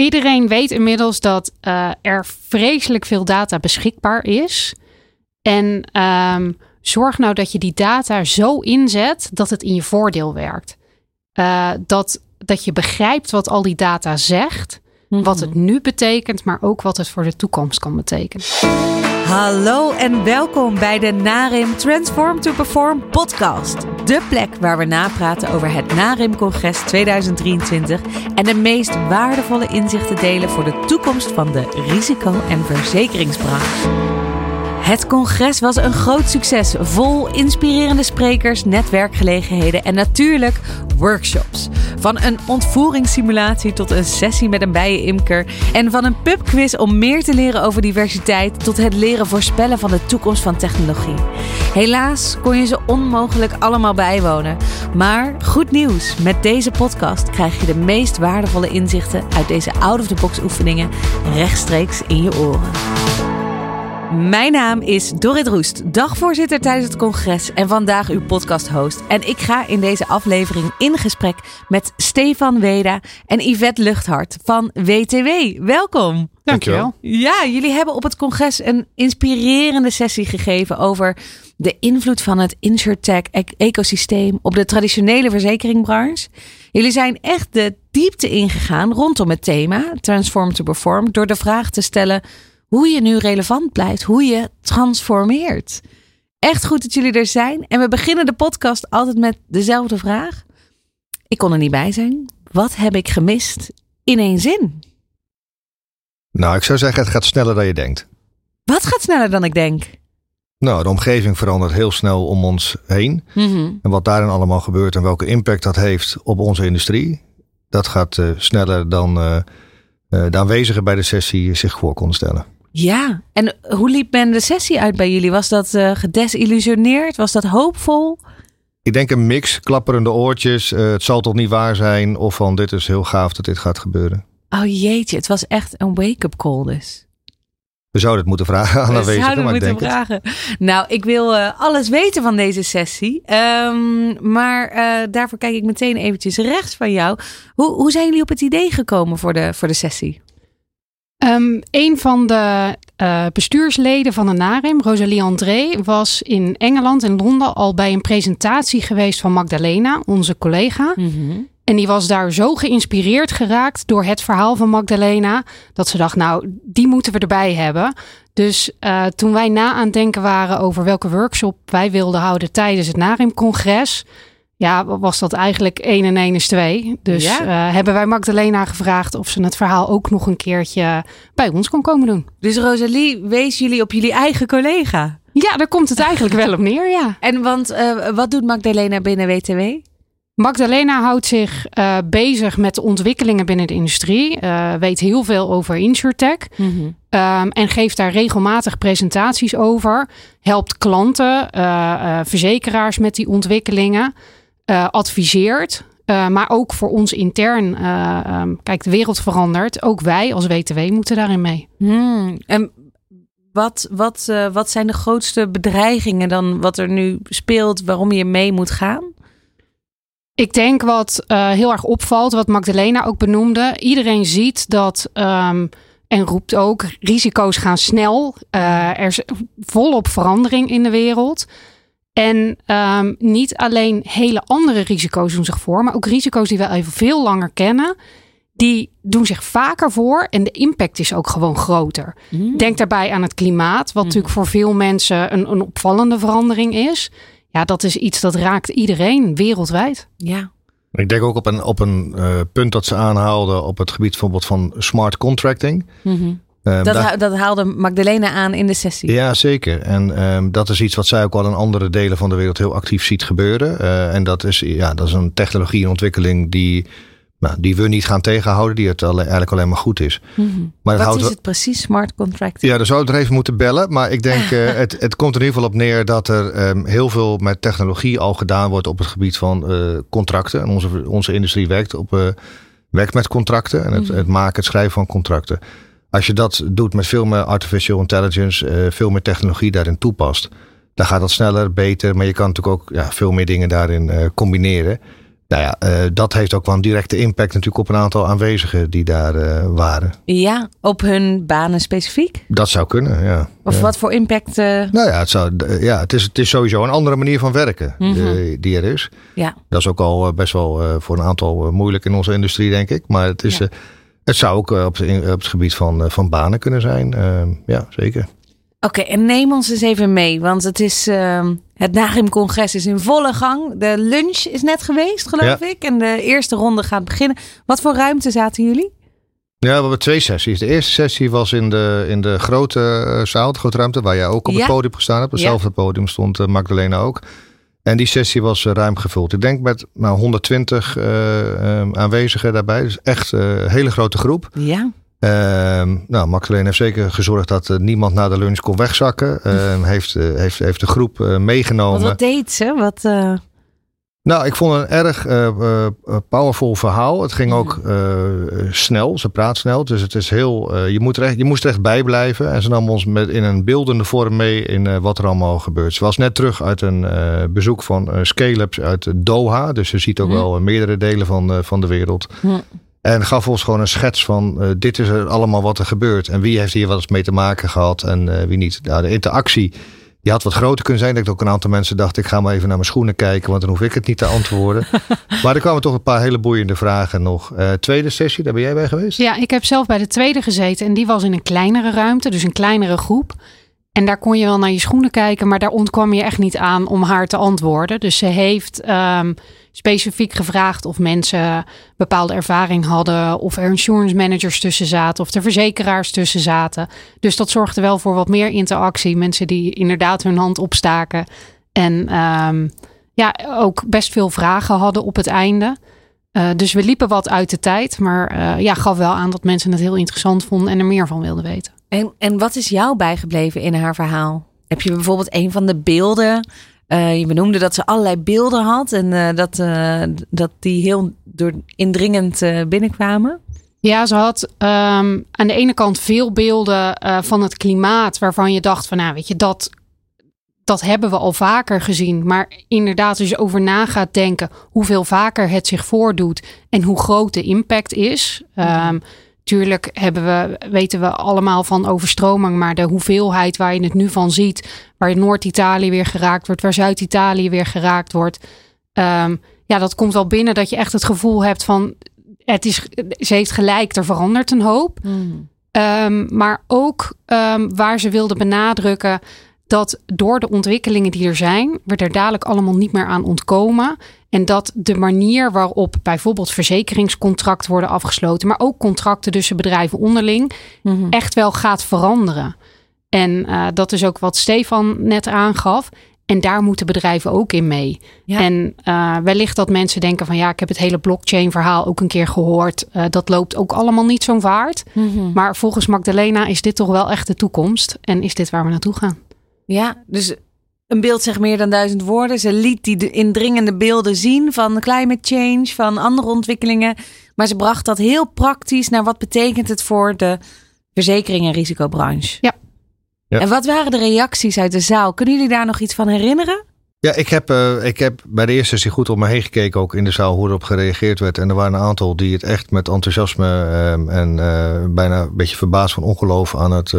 Iedereen weet inmiddels dat uh, er vreselijk veel data beschikbaar is. En um, zorg nou dat je die data zo inzet dat het in je voordeel werkt. Uh, dat, dat je begrijpt wat al die data zegt. Wat het nu betekent, maar ook wat het voor de toekomst kan betekenen. Hallo en welkom bij de NARIM Transform to Perform podcast. De plek waar we napraten over het NARIM Congres 2023 en de meest waardevolle inzichten delen voor de toekomst van de risico- en verzekeringsbranche. Het congres was een groot succes, vol inspirerende sprekers, netwerkgelegenheden en natuurlijk workshops. Van een ontvoeringssimulatie tot een sessie met een bijenimker en van een pubquiz om meer te leren over diversiteit tot het leren voorspellen van de toekomst van technologie. Helaas kon je ze onmogelijk allemaal bijwonen, maar goed nieuws, met deze podcast krijg je de meest waardevolle inzichten uit deze out-of-the-box oefeningen rechtstreeks in je oren. Mijn naam is Dorrit Roest, dagvoorzitter tijdens het congres en vandaag uw podcast-host. En ik ga in deze aflevering in gesprek met Stefan Weda en Yvette Luchthart van WTW. Welkom. Dankjewel. Ja, jullie hebben op het congres een inspirerende sessie gegeven over de invloed van het insurtech-ecosysteem op de traditionele verzekeringbranche. Jullie zijn echt de diepte ingegaan rondom het thema Transform to Perform door de vraag te stellen hoe je nu relevant blijft, hoe je transformeert. Echt goed dat jullie er zijn. En we beginnen de podcast altijd met dezelfde vraag. Ik kon er niet bij zijn. Wat heb ik gemist in één zin? Nou, ik zou zeggen, het gaat sneller dan je denkt. Wat gaat sneller dan ik denk? Nou, de omgeving verandert heel snel om ons heen. Mhm. En wat daarin allemaal gebeurt en welke impact dat heeft op onze industrie, dat gaat uh, sneller dan uh, uh, de aanwezigen bij de sessie zich voor konden stellen. Ja, en hoe liep men de sessie uit bij jullie? Was dat uh, gedesillusioneerd? Was dat hoopvol? Ik denk een mix, klapperende oortjes. Uh, het zal toch niet waar zijn? Of van dit is heel gaaf dat dit gaat gebeuren. Oh jeetje, het was echt een wake-up call dus. We zouden het moeten vragen aan We zouden maar moeten vragen. Nou, ik wil uh, alles weten van deze sessie. Um, maar uh, daarvoor kijk ik meteen eventjes rechts van jou. Hoe, hoe zijn jullie op het idee gekomen voor de, voor de sessie? Um, een van de uh, bestuursleden van de NARIM, Rosalie André, was in Engeland en Londen al bij een presentatie geweest van Magdalena, onze collega. Mm -hmm. En die was daar zo geïnspireerd geraakt door het verhaal van Magdalena, dat ze dacht, nou, die moeten we erbij hebben. Dus uh, toen wij na aan het denken waren over welke workshop wij wilden houden tijdens het NARIM-congres, ja, was dat eigenlijk 1 en 1 is 2. Dus Ja. uh, hebben wij Magdalena gevraagd of ze het verhaal ook nog een keertje bij ons kon komen doen. Dus Rosalie wees jullie op jullie eigen collega. Ja, daar komt het eigenlijk wel op neer, ja. En want uh, wat doet Magdalena binnen WTW? Magdalena houdt zich uh, bezig met de ontwikkelingen binnen de industrie. Weet heel veel over insurtech. Mm -hmm. um, en geeft daar regelmatig presentaties over. Helpt klanten, verzekeraars met die ontwikkelingen. Uh, adviseert. Uh, maar ook voor ons intern. Uh, um, kijk, de wereld verandert. Ook wij als WTW moeten daarin mee. Hmm. En wat, wat, uh, wat zijn de grootste bedreigingen dan wat er nu speelt, waarom je mee moet gaan? Ik denk wat heel erg opvalt, wat Magdalena ook benoemde. Iedereen ziet dat. Um, en roept ook, risico's gaan snel. er is volop verandering in de wereld. En um, niet alleen hele andere risico's doen zich voor, maar ook risico's die we even veel langer kennen, die doen zich vaker voor en de impact is ook gewoon groter. Mm. Denk daarbij aan het klimaat, wat mm. natuurlijk voor veel mensen een, een opvallende verandering is. Ja, dat is iets dat raakt iedereen wereldwijd. Ja. Ik denk ook op een, op een uh, punt dat ze aanhaalden op het gebied bijvoorbeeld van smart contracting. Mm -hmm. Um, dat, daar, dat, haalde Magdalena aan in de sessie. Ja, zeker. En um, dat is iets wat zij ook al in andere delen van de wereld heel actief ziet gebeuren. Uh, en dat is, ja, dat is een technologie en ontwikkeling die, nou, die we niet gaan tegenhouden, die het alle, eigenlijk alleen maar goed is. Mm -hmm. maar wat houdt is het precies, smart contracting? Ja, daar zou ik er even moeten bellen. Maar ik denk, uh, het, het komt er in ieder geval op neer dat er um, heel veel met technologie al gedaan wordt op het gebied van uh, contracten. En onze, onze industrie werkt, op, werkt met contracten en het, Mhm. mm -hmm. het maken, het schrijven van contracten. Als je dat doet met veel meer artificial intelligence, uh, veel meer technologie daarin toepast, dan gaat dat sneller, beter. Maar je kan natuurlijk ook ja, veel meer dingen daarin uh, combineren. Nou ja, uh, dat heeft ook wel een directe impact natuurlijk op een aantal aanwezigen die daar uh, waren. Ja, op hun banen specifiek? Dat zou kunnen, ja. Of ja. wat voor impact? Uh... Nou ja, het, zou, ja het, is, het is sowieso een andere manier van werken mm -hmm. die er is. Ja. Dat is ook al best wel voor een aantal moeilijk in onze industrie, denk ik. Maar het, is, ja. Het zou ook op, in, op het gebied van, van banen kunnen zijn. ja, zeker. Oké, okay, en neem ons eens even mee, want het is uh, het NAGIM-congres is in volle gang. De lunch is net geweest, geloof ja. ik, en de eerste ronde gaat beginnen. Wat voor ruimte zaten jullie? Ja, we hebben twee sessies. De eerste sessie was in de, in de grote uh, zaal, de grote ruimte, waar jij ook op ja. het podium gestaan hebt. Op hetzelfde ja. podium stond Magdalena ook. En die sessie was uh, ruim gevuld. Ik denk met nou, 120 aanwezigen daarbij. Dus echt een hele grote groep. Ja. Uh, nou, Magdalena heeft zeker gezorgd dat uh, niemand na de lunch kon wegzakken. Uh, heeft, heeft, heeft de groep eh, meegenomen. Wat, wat deed ze? Wat, Nou, ik vond het een erg powerful verhaal. Het ging ook snel. Ze praat snel. Dus het is heel. je, moet er echt, je moest er echt bij blijven. En ze nam ons met, in een beeldende vorm mee in wat er allemaal gebeurt. Ze was net terug uit een bezoek van Scale-ups uit Doha. Dus ze ziet ook mm. wel meerdere delen van, van de wereld. Mm. En gaf ons gewoon een schets van uh, dit is er allemaal wat er gebeurt. En wie heeft hier wat mee te maken gehad en uh, wie niet. Nou, de interactie die had wat groter kunnen zijn. Ik denk ook een aantal mensen dachten ik ga maar even naar mijn schoenen kijken. Want dan hoef ik het niet te antwoorden. maar er kwamen toch een paar hele boeiende vragen nog. Uh, tweede sessie, daar ben jij bij geweest? Ja, ik heb zelf bij de tweede gezeten. En die was in een kleinere ruimte. Dus een kleinere groep. En daar kon je wel naar je schoenen kijken. Maar daar ontkwam je echt niet aan om haar te antwoorden. Dus ze heeft... Um, specifiek gevraagd of mensen bepaalde ervaring hadden, of er insurance managers tussen zaten, of er verzekeraars tussen zaten. Dus dat zorgde wel voor wat meer interactie. Mensen die inderdaad hun hand opstaken en um, ja, ook best veel vragen hadden op het einde. Uh, dus we liepen wat uit de tijd, maar uh, ja, gaf wel aan dat mensen het heel interessant vonden en er meer van wilden weten. En, en wat is jou bijgebleven in haar verhaal? Heb je bijvoorbeeld een van de beelden uh, je benoemde dat ze allerlei beelden had en uh, dat, uh, dat die heel door indringend binnenkwamen. Ja, ze had um, aan de ene kant veel beelden van het klimaat waarvan je dacht van nou weet je dat, dat hebben we al vaker gezien. Maar inderdaad als je over na gaat denken hoeveel vaker het zich voordoet en hoe groot de impact is. Um, Tuurlijk hebben we, weten we allemaal van overstroming, maar de hoeveelheid waar je het nu van ziet, waar Noord-Italië weer geraakt wordt, waar Zuid-Italië weer geraakt wordt, um, ja, dat komt wel binnen dat je echt het gevoel hebt van, het is, ze heeft gelijk, er verandert een hoop. Mm. Um, maar ook um, waar ze wilde benadrukken dat door de ontwikkelingen die er zijn, we er dadelijk allemaal niet meer aan ontkomen. En dat de manier waarop bijvoorbeeld verzekeringscontracten worden afgesloten, maar ook contracten tussen bedrijven onderling, mm -hmm. echt wel gaat veranderen. En uh, dat is ook wat Stefan net aangaf. En daar moeten bedrijven ook in mee. Ja. En uh, wellicht dat mensen denken van ja, ik heb het hele blockchain verhaal ook een keer gehoord. Uh, dat loopt ook allemaal niet zo'n vaart. Mm -hmm. Maar volgens Magdalena is dit toch wel echt de toekomst. En is dit waar we naartoe gaan. Ja, dus een beeld zegt meer dan duizend woorden. Ze liet die indringende beelden zien van climate change, van andere ontwikkelingen. Maar ze bracht dat heel praktisch naar wat betekent het voor de verzekering- en risicobranche. Ja. ja. En wat waren de reacties uit de zaal? Kunnen jullie daar nog iets van herinneren? Ja, ik heb, uh, ik heb bij de eerste sessie goed om me heen gekeken, ook in de zaal, hoe erop gereageerd werd. En er waren een aantal die het echt met enthousiasme uh, en uh, bijna een beetje verbaasd van ongeloof aan het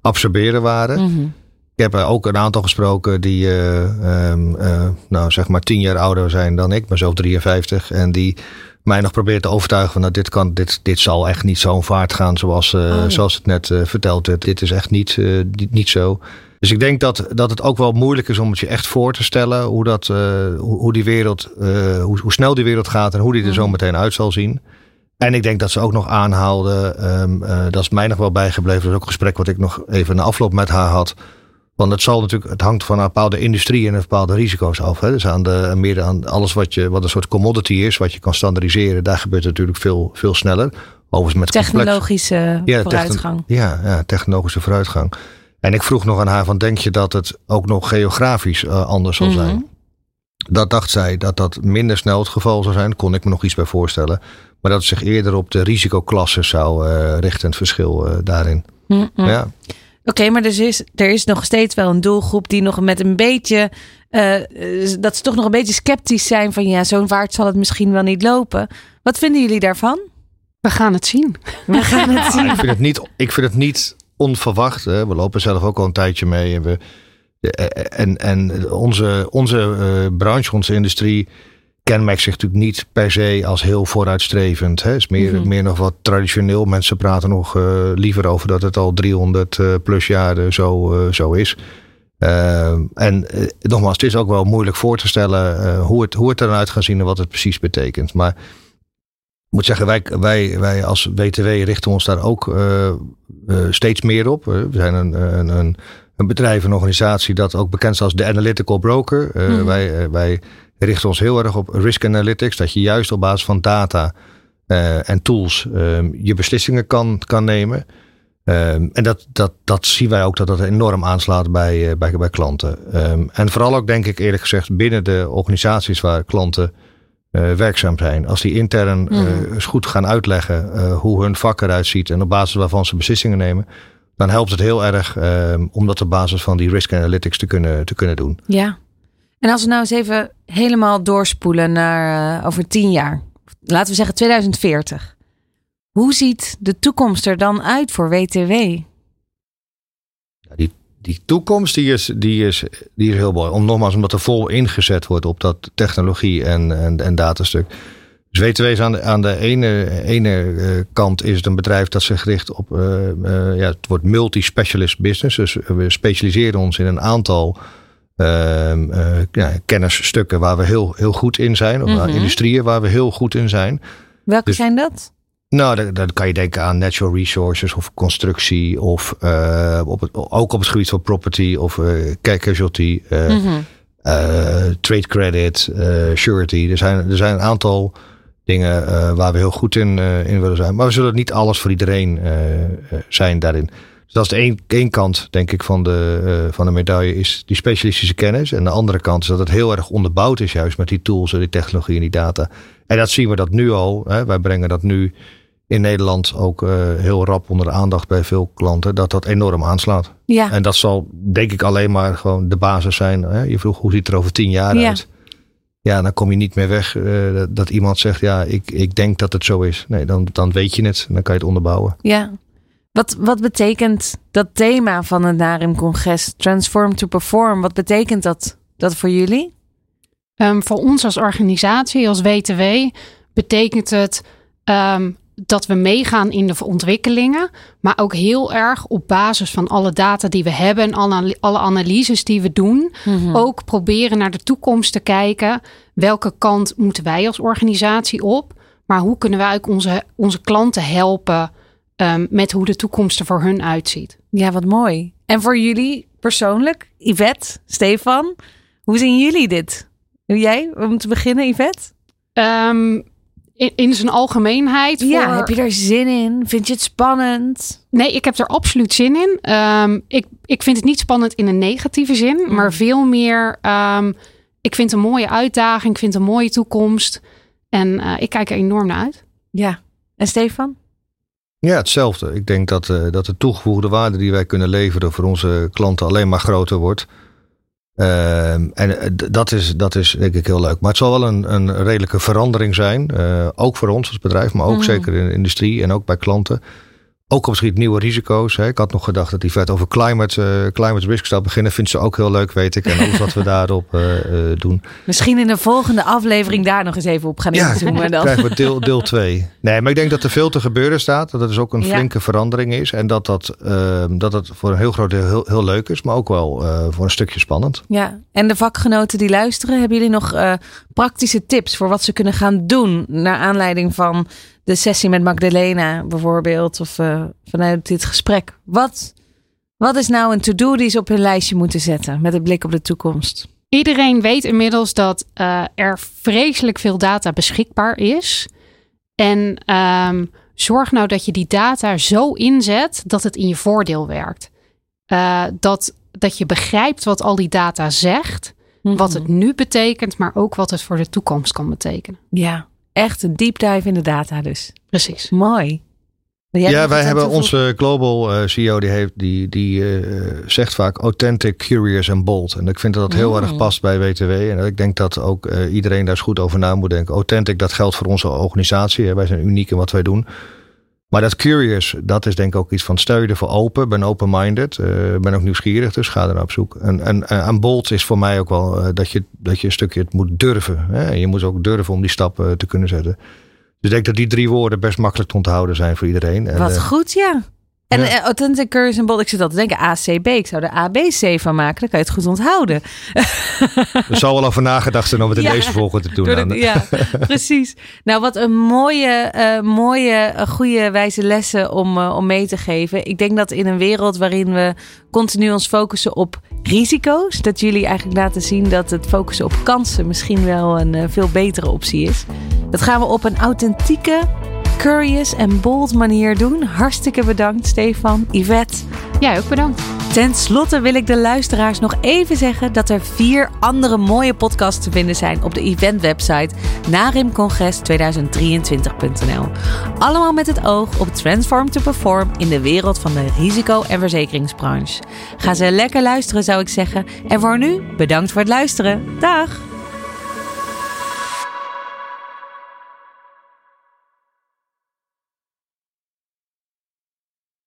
absorberen waren. Mm -hmm. Ik heb ook een aantal gesproken die uh, um, uh, nou, zeg maar tien jaar ouder zijn dan ik. Ben zelf 53. En die mij nog probeert te overtuigen van nou, dit, kan, dit, dit zal echt niet zo'n vaart gaan zoals, uh, oh, ja. zoals het net verteld werd. Dit is echt niet, niet zo. Dus ik denk dat, dat het ook wel moeilijk is om het je echt voor te stellen hoe, dat, hoe, hoe die wereld, hoe, hoe snel die wereld gaat en hoe die er zo meteen uit zal zien. En ik denk dat ze ook nog aanhaalden, um, dat is mij nog wel bijgebleven, dat is ook een gesprek wat ik nog even na afloop met haar had. Want het zal natuurlijk, het hangt van een bepaalde industrie en een bepaalde risico's af. Hè. Dus aan de, meer aan alles wat je, wat een soort commodity is, wat je kan standaardiseren, daar gebeurt het natuurlijk veel, veel sneller. Overigens met technologische ja, vooruitgang. Techn ja, ja, technologische vooruitgang. En ik vroeg nog aan haar van, denk je dat het ook nog geografisch uh, anders zal Mhm. zijn? Mm -hmm. Dat dacht zij dat dat minder snel het geval zou zijn. Kon ik me nog iets bij voorstellen. Maar dat het zich eerder op de risicoklassen zou uh, richten, het verschil uh, daarin. Mm -hmm. Ja. Oké, okay, maar dus is, er is nog steeds wel een doelgroep die nog met een beetje eh, dat ze toch nog een beetje sceptisch zijn van ja, zo'n vaart zal het misschien wel niet lopen. Wat vinden jullie daarvan? We gaan het zien. We gaan het zien. ik, vind het niet, ik vind het niet onverwacht. Hè. We lopen zelf ook al een tijdje mee. En, we, en, en onze, onze branche, onze industrie kenmerkt zich natuurlijk niet per se als heel vooruitstrevend. Het is meer, mhm. meer nog wat traditioneel. Mensen praten nog uh, liever over dat het al 300 uh, plus jaar zo, uh, zo is. en nogmaals, het is ook wel moeilijk voor te stellen hoe, het, hoe het eruit gaat zien en wat het precies betekent. Maar ik moet zeggen, wij, wij, wij als WTW richten ons daar ook steeds meer op. We zijn een, een, een, een bedrijf, een organisatie dat ook bekend is als de Analytical Broker. Mhm. wij, wij richten ons heel erg op risk analytics. Dat je juist op basis van data uh, en tools um, je beslissingen kan, kan nemen. Um, en dat, dat, dat zien wij ook dat dat enorm aanslaat bij, uh, bij, bij klanten. Um, en vooral ook denk ik eerlijk gezegd binnen de organisaties waar klanten uh, werkzaam zijn. Als die intern mm. eens goed gaan uitleggen hoe hun vak eruit ziet en op basis waarvan ze beslissingen nemen. Dan helpt het heel erg om dat op basis van die risk analytics te kunnen, te kunnen doen. Ja, en als we nou eens even helemaal doorspoelen naar uh, over tien jaar. Laten we zeggen 2040. Hoe ziet de toekomst er dan uit voor WTW? Die, die toekomst die is, die, is, die is heel mooi. Om, nogmaals, omdat er vol ingezet wordt op dat technologie en, en, en datastuk. Dus WTW is aan de, aan de ene, ene uh, kant is het een bedrijf dat zich richt op uh, ja, het wordt multi-specialist business. Dus we specialiseren ons in een aantal uh, ja, kennisstukken waar we heel, heel goed in zijn. Of mm industrieën waar we heel goed in zijn. Welke dus zijn dat? Nou, dan, kan je denken aan natural resources of constructie. Of uh, op het, ook op het gebied van property of uh, casualty. Mm trade credit, surety. Er zijn, er zijn een aantal dingen waar we heel goed in, in willen zijn. Maar we zullen niet alles voor iedereen zijn daarin. Dus dat is de één, één kant, denk ik, van de, uh, van de medaille, is die specialistische kennis. En de andere kant is dat het heel erg onderbouwd is, juist met die tools en die technologie en die data. En dat zien we dat nu al. Hè. Wij brengen dat nu in Nederland ook uh, heel rap onder de aandacht bij veel klanten, dat dat enorm aanslaat. Ja. En dat zal, denk ik, alleen maar gewoon de basis zijn. Hè. Je vroeg hoe ziet het er over tien jaar ja. uit? Ja, dan kom je niet meer weg uh, dat iemand zegt, ja, ik, ik denk dat het zo is. Nee, dan, dan weet je het dan kan je het onderbouwen. Ja, wat, wat betekent dat thema van het NARIM-congres, Transform to Perform, wat betekent dat, dat voor jullie? Um, voor ons als organisatie, als WTW, betekent het um, dat we meegaan in de ontwikkelingen, maar ook heel erg op basis van alle data die we hebben en alle, alle analyses die we doen, mm-hmm. ook proberen naar de toekomst te kijken. Welke kant moeten wij als organisatie op? Maar hoe kunnen wij ook onze, onze klanten helpen um, met hoe de toekomst er voor hun uitziet. Ja, wat mooi. En voor jullie persoonlijk, Yvette, Stefan, hoe zien jullie dit? Jij, om te beginnen, Yvette? Um, in, in, zijn algemeenheid. Ja, heb je er zin in? Vind je het spannend? Nee, ik heb er absoluut zin in. Um, ik, ik vind het niet spannend in een negatieve zin, mm. maar veel meer. Um, ik vind het een mooie uitdaging, ik vind een mooie toekomst. En uh, ik kijk er enorm naar uit. Ja. En Stefan? Ja, hetzelfde. Ik denk dat, uh, dat de toegevoegde waarde die wij kunnen leveren voor onze klanten alleen maar groter wordt. Uh, en uh, dat, is, dat is denk ik heel leuk. Maar het zal wel een, een redelijke verandering zijn. Uh, ook voor ons als bedrijf, maar ook mm. zeker in de industrie en ook bij klanten. Ook op het nieuwe risico's. Hè. Ik had nog gedacht dat die vet over climate, uh, climate risk zou beginnen. Vindt ze ook heel leuk, weet ik. En alles wat we daarop uh, uh, doen. Misschien in de volgende aflevering daar nog eens even op gaan ja, inzoomen. Dan. krijgen we deel, deel 2. Nee, maar ik denk dat er veel te gebeuren staat. Dat het dus ook een ja. flinke verandering is. En dat dat, ehm, dat het voor een heel groot deel heel, heel leuk is. Maar ook wel voor een stukje spannend. Ja, en de vakgenoten die luisteren. Hebben jullie nog praktische tips voor wat ze kunnen gaan doen? Naar aanleiding van de sessie met Magdalena bijvoorbeeld, of uh, vanuit dit gesprek. Wat, wat is nou een to-do die ze op hun lijstje moeten zetten met een blik op de toekomst? Iedereen weet inmiddels dat uh, er vreselijk veel data beschikbaar is. En um, zorg nou dat je die data zo inzet dat het in je voordeel werkt. Uh, dat, dat je begrijpt wat al die data zegt, wat het nu betekent, maar ook wat het voor de toekomst kan betekenen. Ja, Echt een deep dive in de data dus. Precies. Mooi. ja, wij hebben onze global uh, CEO, die, heeft, die, die uh, zegt vaak authentic, curious en bold. En ik vind dat dat heel mm. erg past bij WTW. En ik denk dat ook uh, iedereen daar eens goed over na moet denken. Authentic, dat geldt voor onze organisatie. Hè. Wij zijn uniek in wat wij doen. Maar dat curious, dat is denk ik ook iets van stel je ervoor open. Ben open-minded. ben ook nieuwsgierig, dus ga er op zoek. En, en, en bold is voor mij ook wel dat, je, dat je een stukje het moet durven. Hè. Je moet ook durven om die stappen te kunnen zetten. Dus ik denk dat die drie woorden best makkelijk te onthouden zijn voor iedereen. En, Wat uh, goed, ja. En ja. Authentic en Bold, ik zit al te denken ACB. Ik zou er ABC van maken, dan kan je het goed onthouden. Er zou wel over nagedacht zijn om het in deze volgorde te doen. ja, precies. Nou, wat een mooie, uh, mooie, uh, goede, wijze lessen om, uh, om mee te geven. Ik denk dat in een wereld waarin we continu ons focussen op risico's, dat jullie eigenlijk laten zien dat het focussen op kansen misschien wel een veel betere optie is. Dat gaan we op een authentieke, curious en bold manier doen. Hartstikke bedankt, Stefan, Yvette. Jij ook bedankt. Ten slotte wil ik de luisteraars nog even zeggen dat er vier andere mooie podcasts te vinden zijn op de eventwebsite narimcongres2023.nl. Allemaal met het oog op Transform to Perform in de wereld van de risico- en verzekeringsbranche. Ga ze lekker luisteren, zou ik zeggen. En voor nu, bedankt voor het luisteren. Dag!